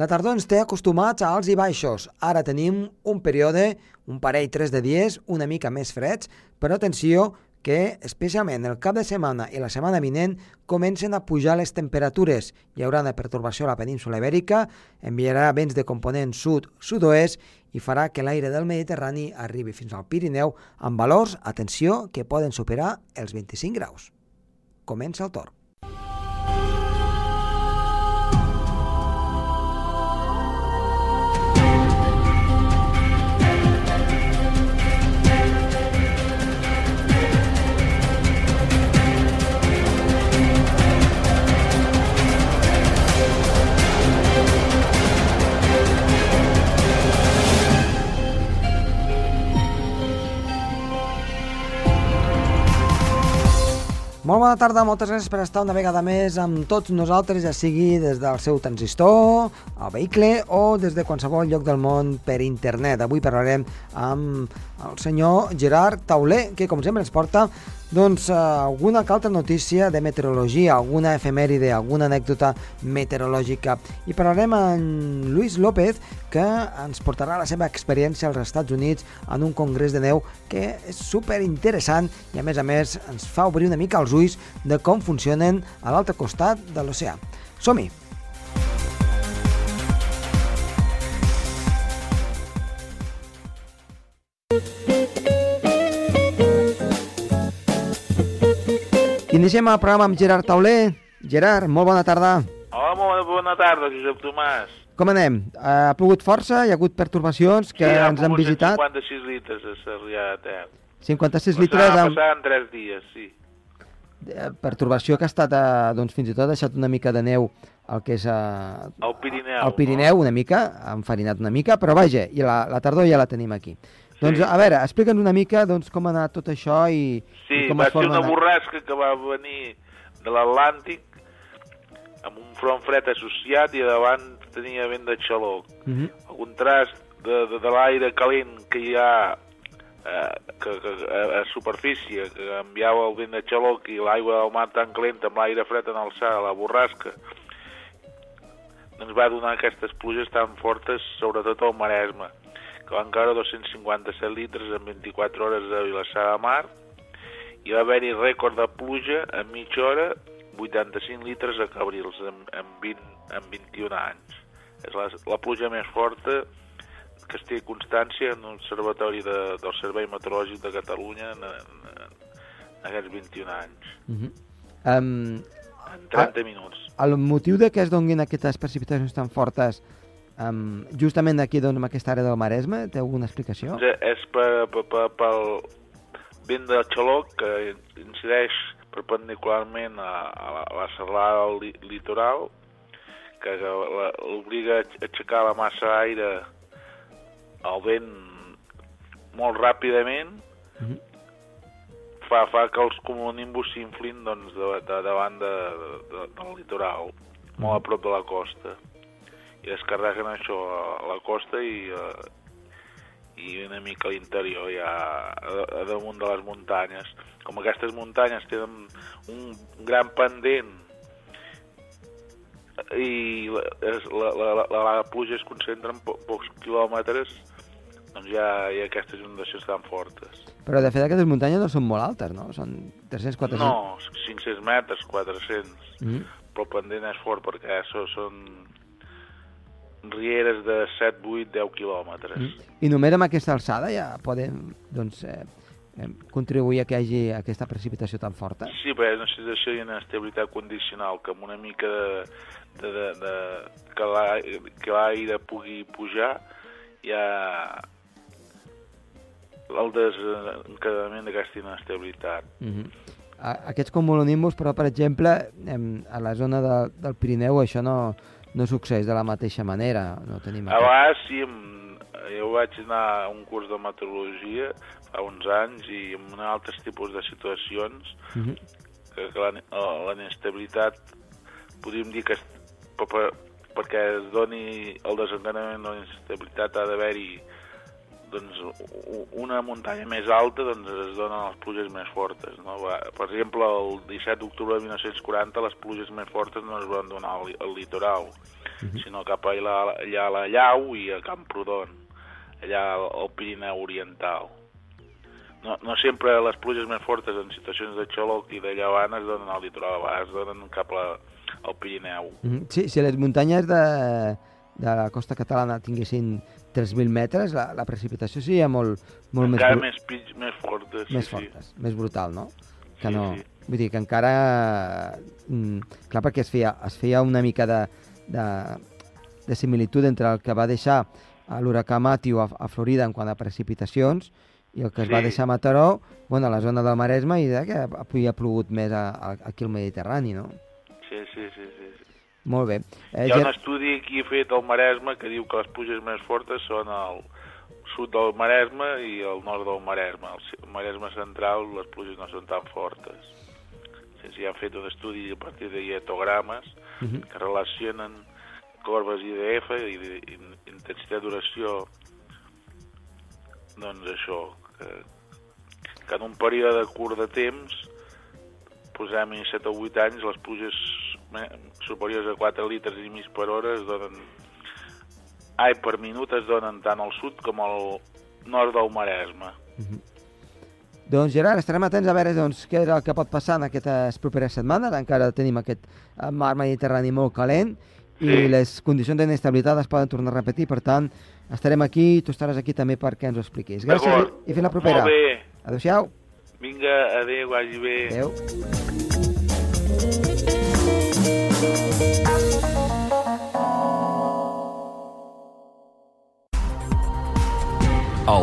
La tardor ens té acostumats a alts i baixos. Ara tenim un període, un parell, tres de dies, una mica més freds, però atenció que especialment el cap de setmana i la setmana vinent comencen a pujar les temperatures. Hi haurà una pertorbació a la península ibèrica, enviarà vents de component sud-sud-oest i farà que l'aire del Mediterrani arribi fins al Pirineu amb valors, atenció, que poden superar els 25 graus. Comença el torn. Molt bona tarda, moltes gràcies per estar una vegada més amb tots nosaltres, ja sigui des del seu transistor, al vehicle o des de qualsevol lloc del món per internet. Avui parlarem amb el senyor Gerard Tauler, que com sempre ens porta doncs, alguna altra notícia de meteorologia, alguna efemèride, alguna anècdota meteorològica. I parlarem amb Luis López, que ens portarà la seva experiència als Estats Units en un congrés de neu que és super interessant i a més a més ens fa obrir una mica els ulls de com funcionen a l'altre costat de l'oceà. Som-hi! Iniciem el programa amb Gerard Tauler. Gerard, molt bona tarda. Hola, molt bona tarda, Josep Tomàs. Com anem? Ha plogut força? Hi ha hagut pertorbacions que sí, ens han visitat? 56 litres a Sarrià de Ter. 56 litres amb... amb en 3 dies, sí. eh, pertorbació que ha estat, eh, doncs fins i tot ha deixat una mica de neu el que és eh, Al Pirineu. el Pirineu una mica, ha enfarinat una mica, però vaja, i la, la tardor ja la tenim aquí. Doncs a veure, explica'ns una mica doncs, com ha anat tot això i, Sí, i com va es ser una borrasca que va venir de l'Atlàntic amb un front fred associat i davant tenia vent de xaloc. Mhm. El contrast de, de, de l'aire calent que hi ha eh, que, que, a, a superfície, que enviava el vent de xaloc i l'aigua del mar tan calenta amb l'aire fred en alçada, la borrasca, ens va donar aquestes pluges tan fortes, sobretot al Maresme, que van caure 257 litres en 24 hores de Vilassar de Mar, i va haver-hi rècord de pluja en mitja hora, 85 litres a Cabrils, en, en, 20, en 21 anys. És la, la pluja més forta que es té constància en l'Observatori de, del Servei Meteorològic de Catalunya en, en, en aquests 21 anys. Mhm. Em, En 30 minuts. el motiu de que es donguin aquestes precipitacions tan fortes um, justament aquí doncs, en aquesta àrea del Maresme, té alguna explicació? Doncs és per, per, per, pel vent de xaloc que incideix perpendicularment a, a, la, a la serralada del li, litoral, que, l'obliga a aixecar la massa d'aire al vent molt ràpidament, Mhm. fa, fa que els cumulonimbus s'inflin doncs, de, de, davant de, de, del litoral, molt a prop de la costa. I descarreguen això a, la costa i, eh, i una mica a l'interior, ja a, a damunt de les muntanyes. Com aquestes muntanyes tenen un gran pendent i la, la, la, la, la pluja es concentra en po pocs quilòmetres, doncs ja hi ha aquestes inundacions tan fortes. Però de fet aquestes muntanyes no són molt altes, no? Són 300, 400... No, 500 metres, 400. Mhm. Però el pendent és fort perquè això són rieres de 7, 8, 10 quilòmetres. Mhm. I només amb aquesta alçada ja podem doncs, eh, eh, contribuir a que hi hagi aquesta precipitació tan forta? Sí, però és una situació d'inestabilitat condicional, que amb una mica de, de, de, de que l'ai- que l'aire pugui pujar, ja el desencadament d'aquesta inestabilitat. Mhm. A- Aquests cumulonimbus, però, per exemple, em, a la zona de, del Pirineu això no, no succeeix de la mateixa manera. No tenim A vegades sí, jo vaig anar a un curs de meteorologia fa uns anys i en un altres tipus de situacions Mhm. que, que la, la inestabilitat podríem dir que per, per, perquè es doni el desencadenament de la inestabilitat ha d'haver-hi doncs, una muntanya més alta doncs es donen les pluges més fortes. No? Per exemple, el 17 d'octubre de 1940 les pluges més fortes no es van donar al, al litoral. -huh. sinó cap allà, allà a la Llau i a Camprodon, allà al, al Pirineu Oriental. No, no sempre les pluges més fortes en situacions de xoloc i de llevant es donen al litoral, es donen cap a, al Pirineu. Mm -hmm. Sí, si les muntanyes de, de la costa catalana tinguessin 3.000 metres, la, la precipitació seria molt, molt encara més... més, pitj, més fortes. Més sí, fortes, sí. més brutal, no? Que Sí, no... sí. Vull dir que encara... Mm, clar, perquè es feia, es feia una mica de, de, de similitud entre el que va deixar l'huracà Matthew a, a Florida en quant a precipitacions i el que es va Sí. deixar a Mataró, bueno, a la zona del Maresme, i de que havia plogut més a, a, aquí al Mediterrani, no? Sí, sí, sí, sí. sí. Molt bé. Eh, Hi ha un Ger- estudi aquí fet al Maresme que diu que les pluges més fortes són al sud del Maresme i al nord del Maresme. Al Maresme central les pluges no són tan fortes. Sí, sí, han fet un estudi a partir de dietogrames Mhm. que relacionen corbes IDF i intensitat d'oració doncs això que, que en un període curt de temps posem-hi 7 o 8 anys les pluges superiors a 4 litres i mig per hora es donen ai, per minut es donen tant al sud com al nord del Maresme Doncs Gerard, estarem atents a veure doncs, què és el que pot passar en aquestes properes setmanes. Encara tenim aquest mar Mediterrani molt calent i Sí. les condicions d'inestabilitat es poden tornar a repetir. Per tant, estarem aquí, tu estaràs aquí també perquè ens ho expliquis. Gràcies i fins la propera. molt bé, Adéu-siau. vinga, adéu, vagi bé Adéu.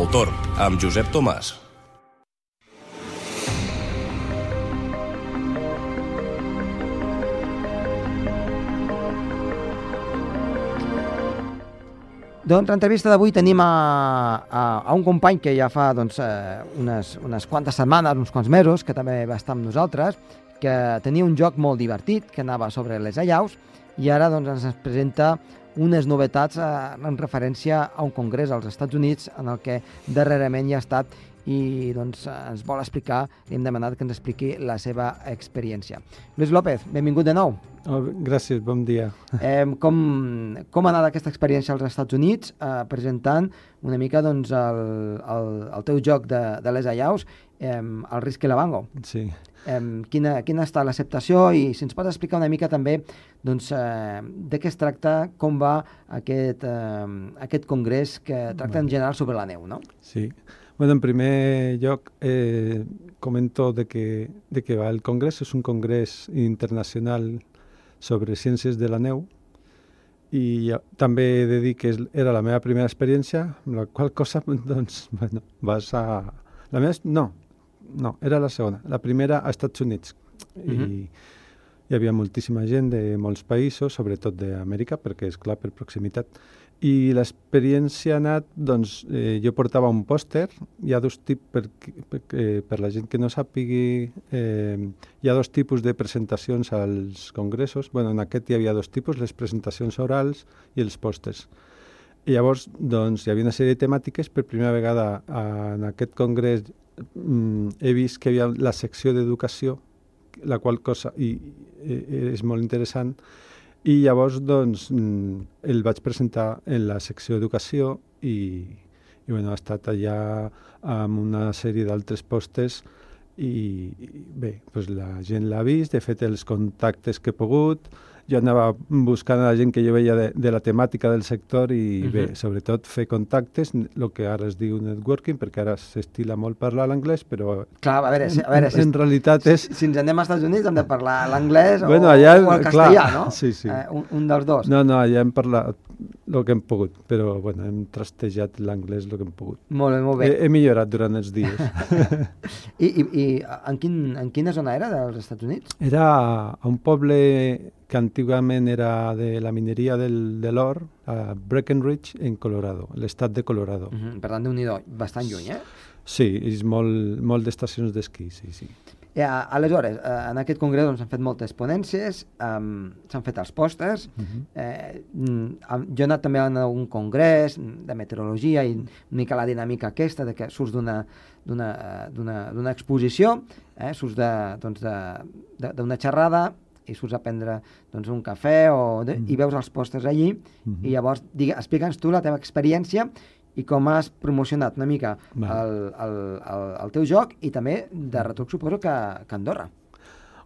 El Torn, amb Josep Tomàs. Doncs l'entrevista d'avui tenim a, a, a un company que ja fa doncs, eh, unes, unes quantes setmanes, uns quants mesos, que també va estar amb nosaltres, que tenia un joc molt divertit, que anava sobre les allaus, i ara doncs, ens presenta unes novetats eh, en referència a un congrés als Estats Units en el que darrerament hi ha estat i doncs, ens vol explicar, li hem demanat que ens expliqui la seva experiència. Lluís López, benvingut de nou. Oh, gràcies, bon dia. Eh, com, com ha anat aquesta experiència als Estats Units eh, presentant una mica doncs, el, el, el teu joc de, de les allaus, eh, el risc i l'avango? Sí. Eh, quina, quina ha estat l'acceptació i si ens pots explicar una mica també doncs, eh, de què es tracta, com va aquest, eh, aquest congrés que tracta en general sobre la neu, no? Sí. Bueno, en primer lloc, eh, comento de que, de que el congrés és un congrés internacional sobre ciències de la neu i també he de dir que era la meva primera experiència, amb la qual cosa, doncs, bueno, vas a... La meva... No, no, era la segona. La primera a Estats Units. Mhm. I hi havia moltíssima gent de molts països, sobretot d'Amèrica, perquè és clar per proximitat. I l'experiència ha anat, doncs, eh, jo portava un pòster, hi ha dos tipus, per, per, eh, per la gent que no sàpigui, eh, hi ha dos tipus de presentacions als congressos. bueno, en aquest hi havia dos tipus, les presentacions orals i els pòsters. I llavors, doncs, hi havia una sèrie de temàtiques. Per primera vegada en aquest congrés mm, he vist que hi havia la secció d'educació, la qual cosa i, i, és molt interessant. I llavors, doncs, mm, el vaig presentar en la secció d'educació i, i bueno, ha estat allà amb una sèrie d'altres postes i, i bé, doncs la gent l'ha vist, he fet els contactes que he pogut, jo anava buscant a la gent que jo veia de, de la temàtica del sector i Mhm. bé, sobretot fer contactes, el que ara es diu networking, perquè ara s'estila molt parlar l'anglès, però Clar, a veure, si, a veure si, en realitat és... si ens anem als Estats Units hem de parlar l'anglès o, Bueno, allà, o el clar, castellà, no? sí, sí. Eh, un, un dels dos. No, no, ja hem parlat el que hem pogut, però bueno, hem trastejat l'anglès el que hem pogut. Molt bé, molt bé. He, he millorat durant els dies. I, i, i en, quin, en quina zona era dels Estats Units? Era a un poble que antigament era de la mineria del, de l'or, a Breckenridge, en Colorado, l'estat de Colorado. Uh -huh. Per tant, déu nhi bastant lluny, eh? Sí, és molt, molt d'estacions d'esquí, sí, sí. Eh, aleshores, eh, en aquest congrés doncs, s'han fet moltes ponències, um, s'han fet els pòsters, Uh -huh. eh, mm, jo he anat també a algun congrés de meteorologia i una mica la dinàmica aquesta de que surts d'una d'una eh, d'una- d'una exposició, eh, surts de, doncs de, de, d'una xerrada i surts a prendre doncs, un cafè o de, i veus els pòsters allí Mhm. i llavors explica'ns tu la teva experiència i com has promocionat una mica el, el, el, el teu joc i també de retruc suposo que, que Andorra.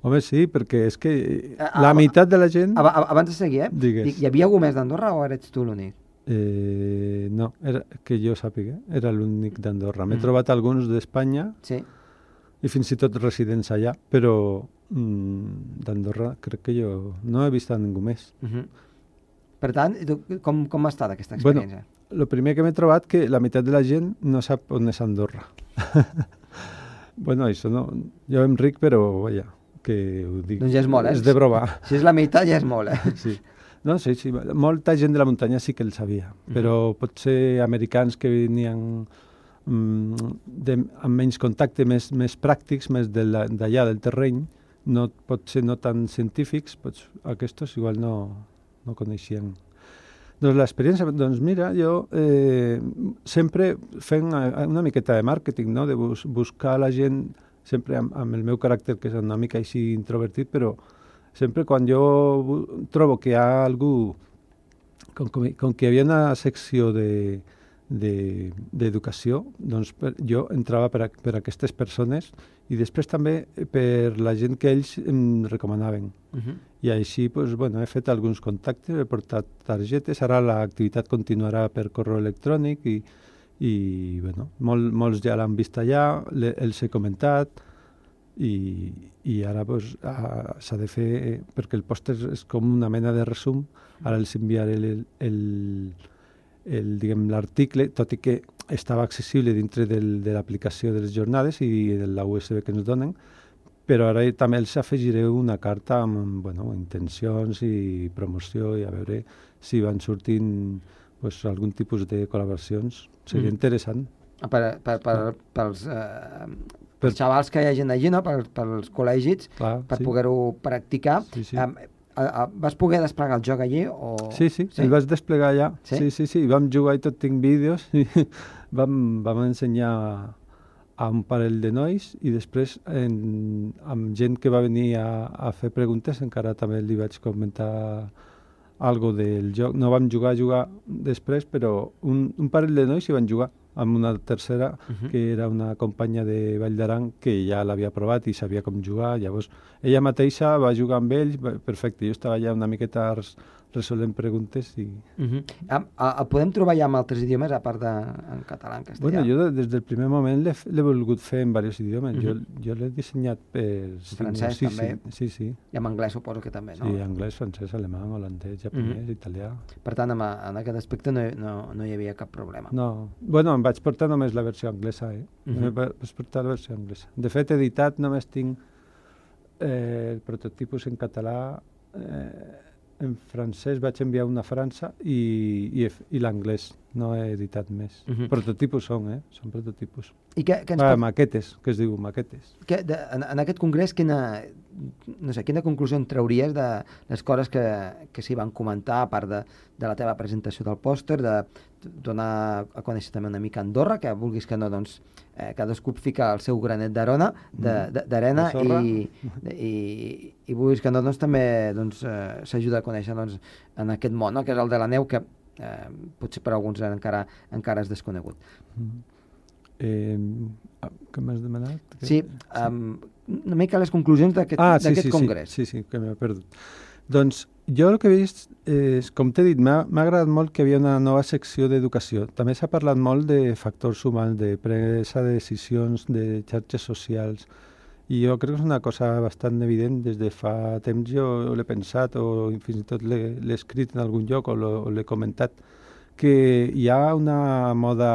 Home, sí, perquè és que la ah, meitat de la gent... Aba- ab- Abans de seguir, eh? Digues. Dic, Hi havia algú més d'Andorra o eres tu l'únic? Eh, no, era, que jo sàpiga, era l'únic d'Andorra. M'he Mm. trobat alguns d'Espanya Sí. i fins i tot residents allà, però mm, d'Andorra crec que jo no he vist a ningú més. Uh -huh. Per tant, tu, com, com ha estat aquesta Bueno, experiència? El primer que m'he trobat que la meitat de la gent no sap on és Andorra. bueno, això no... Jo em ric, però, vaja, que ho dic... Doncs ja és molt, eh? És de broma. Si és la meitat ja és molt, eh? sí. No, sí, sí. Molta gent de la muntanya sí que el sabia, però potser americans que venien mm, de, amb menys contacte, més, més pràctics, més de d'allà, del terreny, no, potser no tan científics, pots, aquests igual no, no coneixien. Doncs l'experiència, doncs mira, jo eh, sempre fent una miqueta de màrqueting, no? de bus, buscar la gent, sempre amb, amb el meu caràcter, que és una mica així introvertit, però sempre quan jo trobo que hi ha algú, com, com, com que hi havia una secció de de- d'educació, doncs per, jo entrava per, a, per aquestes persones i després també per la gent que ells em recomanaven. Uh -huh. I així pues, bueno, he fet alguns contactes, he portat targetes, ara l'activitat continuarà per correu electrònic i, i bueno, mol, molts ja l'han vist allà, le, els he comentat i, i ara pues, ah, s'ha de fer, eh, perquè el pòster és com una mena de resum, ara els enviaré el, el, el, l'article, tot i que estava accessible dintre del, de l'aplicació de les jornades i de la USB que ens donen, però ara també els afegiré una carta amb bueno, intencions i promoció i a veure si van sortint pues, algun tipus de col·laboracions. Seria Mm. interessant. Per, per, per, pels, eh, Per- pels xavals que hi ha gent allí, no? per, pels col·legis, Clar, per sí. poder-ho practicar. Sí, sí. Em, a, a, vas poder desplegar el joc allí? O... Sí, sí, sí, el vaig desplegar allà. Sí? Sí, sí, sí, vam jugar i tot tinc vídeos i vam, vam ensenyar a un parell de nois i després en, amb gent que va venir a, a fer preguntes encara també li vaig comentar algo del joc. No vam jugar a jugar després, però un, un parell de nois hi van jugar amb una tercera Mhm. que era una companya de Vall d'Aran que ja l'havia provat i sabia com jugar. Llavors, ella mateixa va jugar amb ells, perfecte. Jo estava allà una miqueta res, resolent preguntes i... Uh -huh. a, a, el podem trobar ja en altres idiomes, a part de en català, en castellà? Bueno, jo de- des del primer moment l'he volgut fer en diversos idiomes. Jo, jo l'he dissenyat per... francès, sí, també. Sí, sí, sí. I en anglès suposo que també, no? Sí, anglès, francès, alemany, holandès, japonès, italià... Per tant, en, en aquest aspecte no, no, no hi havia cap problema. No, bueno, em vaig portar només la versió anglesa, eh? Uh. -huh. Vaig portar la versió anglesa. De fet, editat només tinc eh, el prototipus en català, eh, en francès vaig enviar una a França i, i, i l'anglès, no he editat més. Mhm. Prototipus són, eh? Són prototipus. I què, què ens Ah, pot, maquetes, que es diu maquetes. que, de, en, en aquest congrés, quina, no sé, quina conclusió en trauries de les coses que, que s'hi van comentar, a part de, de la teva presentació del pòster, de donar a conèixer també una mica Andorra, que vulguis que no, doncs, eh, cadascú fica el seu granet d'arona, de- de- d'arena, sorra. i, i, i vulguis que no, doncs, també doncs, eh, s'ajuda a conèixer doncs, en aquest món, no? que és el de la neu, que eh, potser per alguns encara, encara és desconegut. Eh, ah, què m'has demanat? Que- Sí, um, una mica les conclusions d'aquest ah, sí, sí, congrés. Sí, sí, sí, que m'he perdut. Doncs jo el que he vist, és, com t'he dit, m'ha agradat molt que hi havia una nova secció d'educació. També s'ha parlat molt de factors humans, de presa de decisions, de xarxes socials, i jo crec que és una cosa bastant evident. Des de fa temps jo l'he pensat o fins i tot l'he escrit en algun lloc o l'he comentat, que hi ha una moda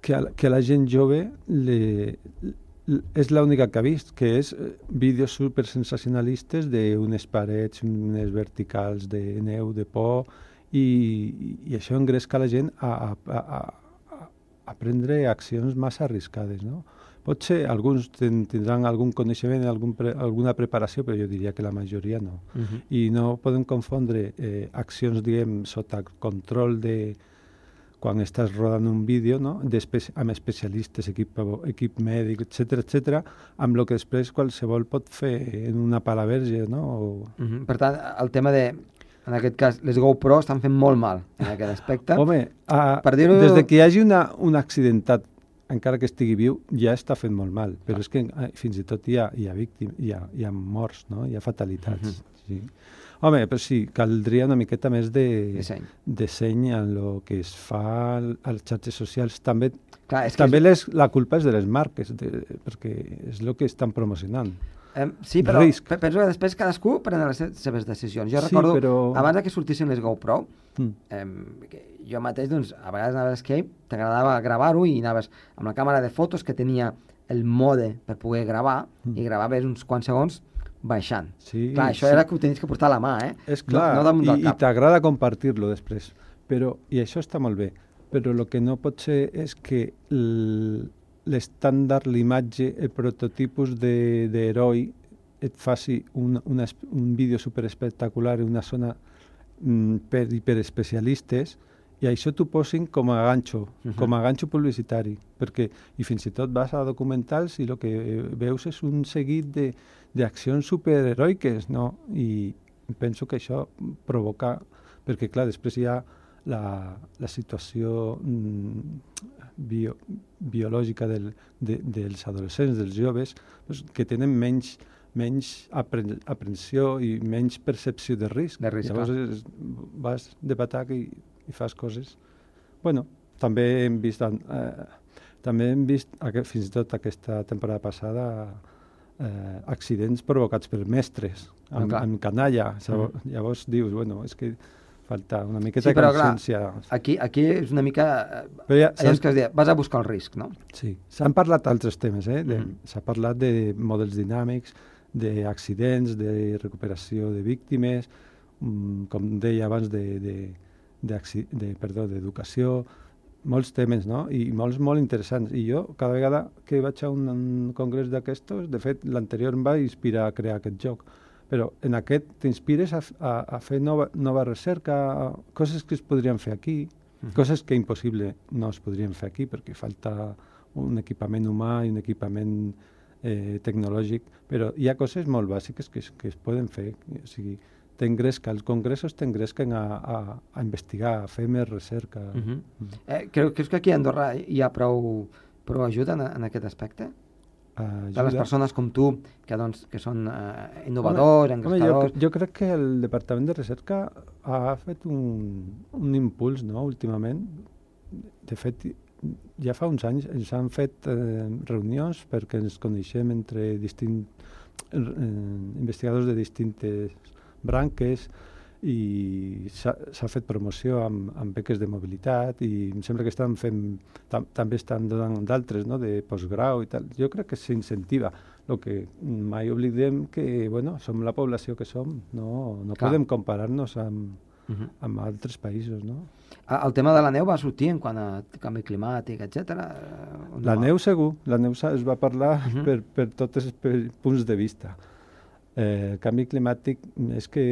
que a, que a la gent jove le, és l'única que ha vist, que és eh, vídeos super sensacionalistes d'unes parets, unes verticals de neu, de por, i, i això engresca la gent a, a, a, a, a prendre accions massa arriscades, no? Potser alguns ten, tindran algun coneixement, algun pre, alguna preparació, però jo diria que la majoria no. Uh -huh. I no podem confondre eh, accions, diguem, sota control de quan estàs rodant un vídeo, no? Després, amb especialistes, equip, equip mèdic, etc etc, amb el que després qualsevol pot fer en una pala verge, no? O... Uh -huh. Per tant, el tema de, en aquest cas, les GoPro estan fent molt mal en aquest aspecte. Home, a, per des de que hi hagi una, un accidentat encara que estigui viu, ja està fent molt mal. Però és que fins i tot hi ha, hi ha víctimes, hi ha, hi ha morts, no? hi ha fatalitats. Uh -huh. sí. Home, però sí, caldria una miqueta més de disseny, disseny en el que es fa a les xarxes socials. També, Clar, és també és... Les, la culpa és de les marques, de, perquè és el que estan promocionant. Sí, però Risc. penso que després cadascú pren les seves decisions. Jo sí, recordo, però... abans que sortissin les GoPro, mm. um, jo mateix, doncs, a vegades anaves a Escape, t'agradava gravar-ho i anaves amb la càmera de fotos que tenia el mode per poder gravar mm. i gravaves uns quants segons baixant. Sí, clar, això sí. era que ho tenies que portar a la mà, eh? És clar, no, no i, i t'agrada compartir-lo després. Però, I això està molt bé, però el que no pot ser és que l'estàndard, l'imatge, el prototipus d'heroi de, et faci un, una, un vídeo superespectacular en una zona mm, per hiperespecialistes i això t'ho posin com a ganxo, uh -huh. com a ganxo publicitari, perquè, i fins i tot vas a documentals i el que veus és un seguit de, d'accions superheroiques, no? I penso que això provoca... Perquè, clar, després hi ha la, la situació mm, bio, biològica del, de, dels adolescents, dels joves, doncs, que tenen menys menys apren aprensió i menys percepció de risc. De risc Llavors és, vas de patac i, i fas coses... bueno, també hem vist... Eh, també hem vist, aquest, fins i tot aquesta temporada passada, eh, accidents provocats per mestres, amb, amb canalla. Llavors, mm. llavors dius, bueno, és que falta una miqueta sí, però, de consciència. Clar, aquí, aquí és una mica... Eh, però ja, allò que es deia, vas a buscar el risc, no? Sí, s'han parlat altres temes, eh? Mm. S'ha parlat de models dinàmics, d'accidents, de recuperació de víctimes, mm, com deia abans, de, de, de, de, perdó, d'educació, molts temes, no? I molts molt interessants. I jo, cada vegada que vaig a un, un congrés d'aquestos, de fet, l'anterior em va inspirar a crear aquest joc, però en aquest t'inspires a, a, a fer nova, nova recerca, coses que es podrien fer aquí, uh -huh. coses que impossible no es podrien fer aquí perquè falta un equipament humà i un equipament eh, tecnològic, però hi ha coses molt bàsiques que, que es poden fer. O sigui, t'engresca, els congressos t'engresquen a, a, a investigar, a fer més recerca. Uh -huh. uh -huh. Eh, creu, creus que aquí a Andorra hi ha prou, prou ajuda en, en aquest aspecte? Ajuda. De les persones com tu, que, doncs, que són uh, innovadors, home, engrescadors... Home, jo, jo crec que el Departament de Recerca ha fet un, un impuls no, últimament. De fet, ja fa uns anys ens han fet eh, reunions perquè ens coneixem entre distints eh, investigadors de distintes branques i s'ha fet promoció amb, amb beques de mobilitat i em sembla que estan fent, tam, també estan donant d'altres, no?, de postgrau i tal. Jo crec que s'incentiva. El que mai oblidem que, bueno, som la població que som, no, no podem comparar-nos amb, uh -huh. amb altres països, no? El tema de la neu va sortir en quant a canvi climàtic, etc. No? La neu segur, la neu es va parlar uh -huh. per, per tots els punts de vista. Eh, el canvi climàtic és que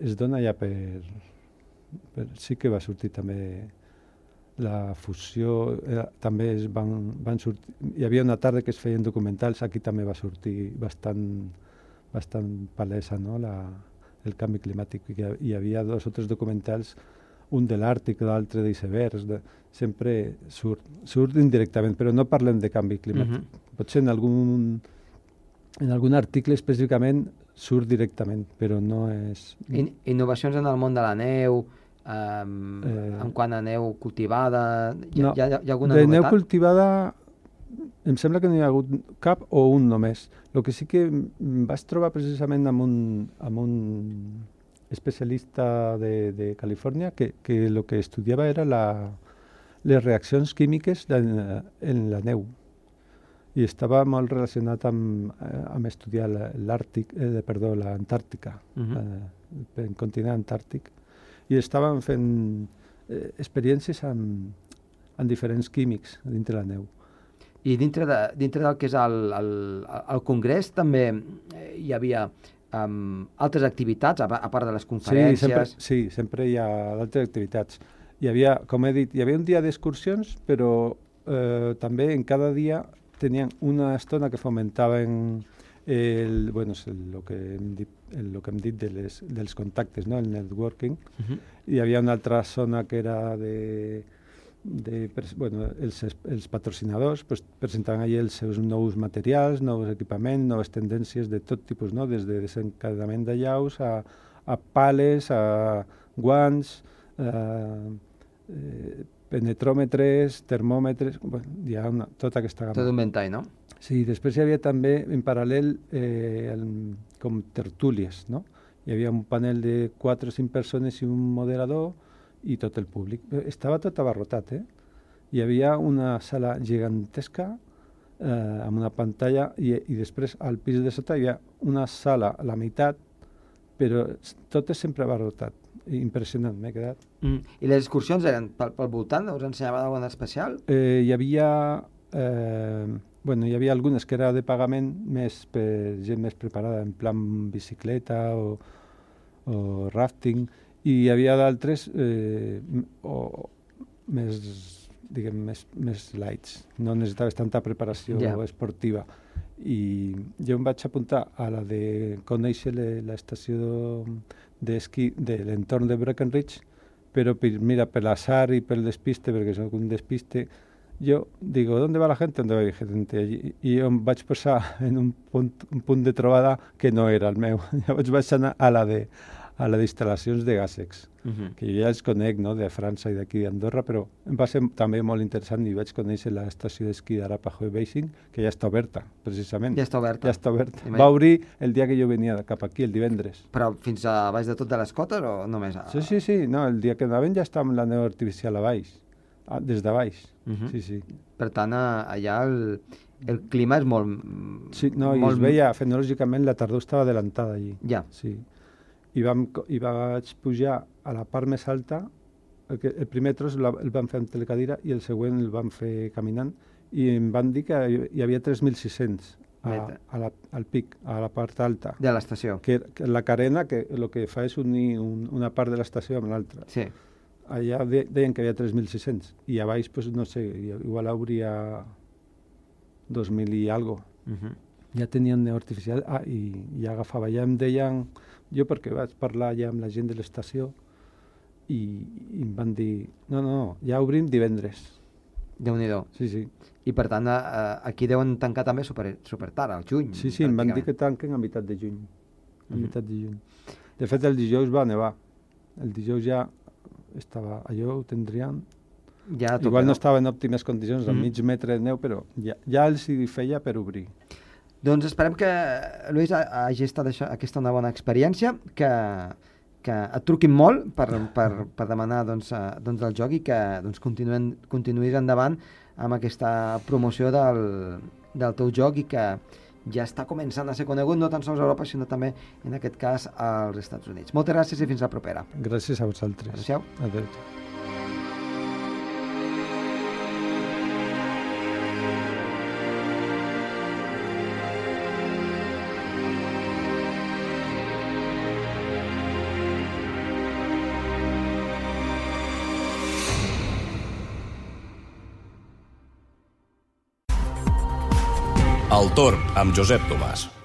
es dona ja per, per... Sí que va sortir també la fusió, eh, també es van, van sortir... Hi havia una tarda que es feien documentals, aquí també va sortir bastant, bastant palesa no? la, el canvi climàtic. Hi, hi havia dos o tres documentals, un de l'Àrtic, l'altre d'icebergs, de, sempre surt, surt indirectament, però no parlem de canvi climàtic. Uh -huh. Potser en algun en algun article específicament surt directament, però no és... In innovacions en el món de la neu, um, eh, en quant a neu cultivada, hi, no, hi, ha, hi ha alguna de novetat? De neu cultivada em sembla que no hi ha hagut cap o un només. El que sí que vaig trobar precisament amb un, amb un especialista de, de Califòrnia que, que el que estudiava era la, les reaccions químiques en, en la neu i estava molt relacionat amb, eh, amb estudiar l'Àrtic, eh, perdó, l'Antàrtica, uh -huh. eh, el continent antàrtic, i estàvem fent eh, experiències amb, amb diferents químics dintre la neu. I dintre, de, dintre del que és el, el, el Congrés també eh, hi havia um, altres activitats, a, a part de les conferències? Sí, sempre, sí, sempre hi ha altres activitats. hi havia, com he dit, hi havia un dia d'excursions, però eh, també en cada dia tenien una estona que fomentaven el, bueno, el, lo, que hem dit, el, lo que hem dit de les, dels contactes, no? el networking. Uh -huh. Hi havia una altra zona que era de, de bueno, els, els patrocinadors pues, presentaven allà els seus nous materials, nous equipaments, noves tendències de tot tipus, no? des de desencadament de llaus a, a pales, a guants, a, eh, penetròmetres, termòmetres, bueno, hi ha una, tota aquesta gamma. Tot un ventall, no? Sí, després hi havia també en paral·lel eh, el, com tertúlies, no? Hi havia un panel de 4 o 5 persones i un moderador i tot el públic. Eh, estava tot abarrotat, eh? Hi havia una sala gigantesca eh, amb una pantalla i, i després al pis de sota hi havia una sala a la meitat, però tot és sempre abarrotat. Impressionant, m'he quedat. Mm. I les excursions eren pel, pel voltant? Us ensenyaven alguna especial? Eh, hi havia... Eh, bueno, hi havia algunes que era de pagament més per gent més preparada, en plan bicicleta o, o rafting, i hi havia d'altres eh, o més, diguem, més, més lights. No necessitaves tanta preparació yeah. esportiva. I jo em vaig apuntar a la de conèixer l'estació d'esquí de l'entorn de Breckenridge, però per, mira, per l'azar i pel despiste, perquè soc un despiste, jo digo, ¿dónde va la gente? ¿Dónde va la gente? I, i em vaig posar en un punt, un de trobada que no era el meu. Llavors vaig anar a la de a la d'instal·lacions de Gasex, uh -huh. que jo ja els conec, no?, de França i d'aquí d'Andorra, però em va ser també molt interessant i vaig conèixer l'estació d'esquí d'Arapajo Basin, que ja està oberta, precisament. Ja està oberta. Ja està oberta. Va obrir el dia que jo venia cap aquí, el divendres. Però fins a baix de tot de les cotes o només a... Sí, sí, sí, no, el dia que anaven ja estava amb la neu artificial a baix. Ah, des de baix, uh -huh. sí, sí. Per tant, allà el, el clima és molt... Sí, no, molt... i es veia, fenològicament, la tardor estava adelantada allí. Ja. Sí. I, vam, i vaig pujar a la part més alta, el, que, el primer tros el, el vam fer amb telecadira i el següent el vam fer caminant, i em van dir que hi havia 3.600 a, a la, al pic, a la part alta. De l'estació. Que, que la carena que el que fa és unir un, una part de l'estació amb l'altra. Sí allà de, deien que hi havia 3.600 i a baix, pues, no sé, igual hauria 2.000 i algo. Uh -huh. Ja tenien neu artificial ah, i ja agafava, ja em deien, jo perquè vaig parlar ja amb la gent de l'estació i, i em van dir, no, no, ja obrim divendres. déu nhi Sí, sí. I per tant, eh, aquí deuen tancar també super, super tard, al juny. Sí, sí, em van dir que tanquen a meitat de juny. A uh -huh. meitat de juny. De fet, el dijous va nevar. El dijous ja estava, allò ho tindrien... Ja Igual no estava en òptimes condicions, mm. mig metre de neu, però ja, ja els hi feia per obrir. Doncs esperem que, Lluís, hagi estat això, aquesta una bona experiència, que, que et truquin molt per, per, per demanar doncs, uh, doncs el joc i que doncs, continuen, continuïs endavant amb aquesta promoció del, del teu joc i que ja està començant a ser conegut no tan sols a Europa, sinó també, en aquest cas, als Estats Units. Moltes gràcies i fins la propera. Gràcies a vosaltres. Adéu. Adéu. Torn amb Josep Tomàs.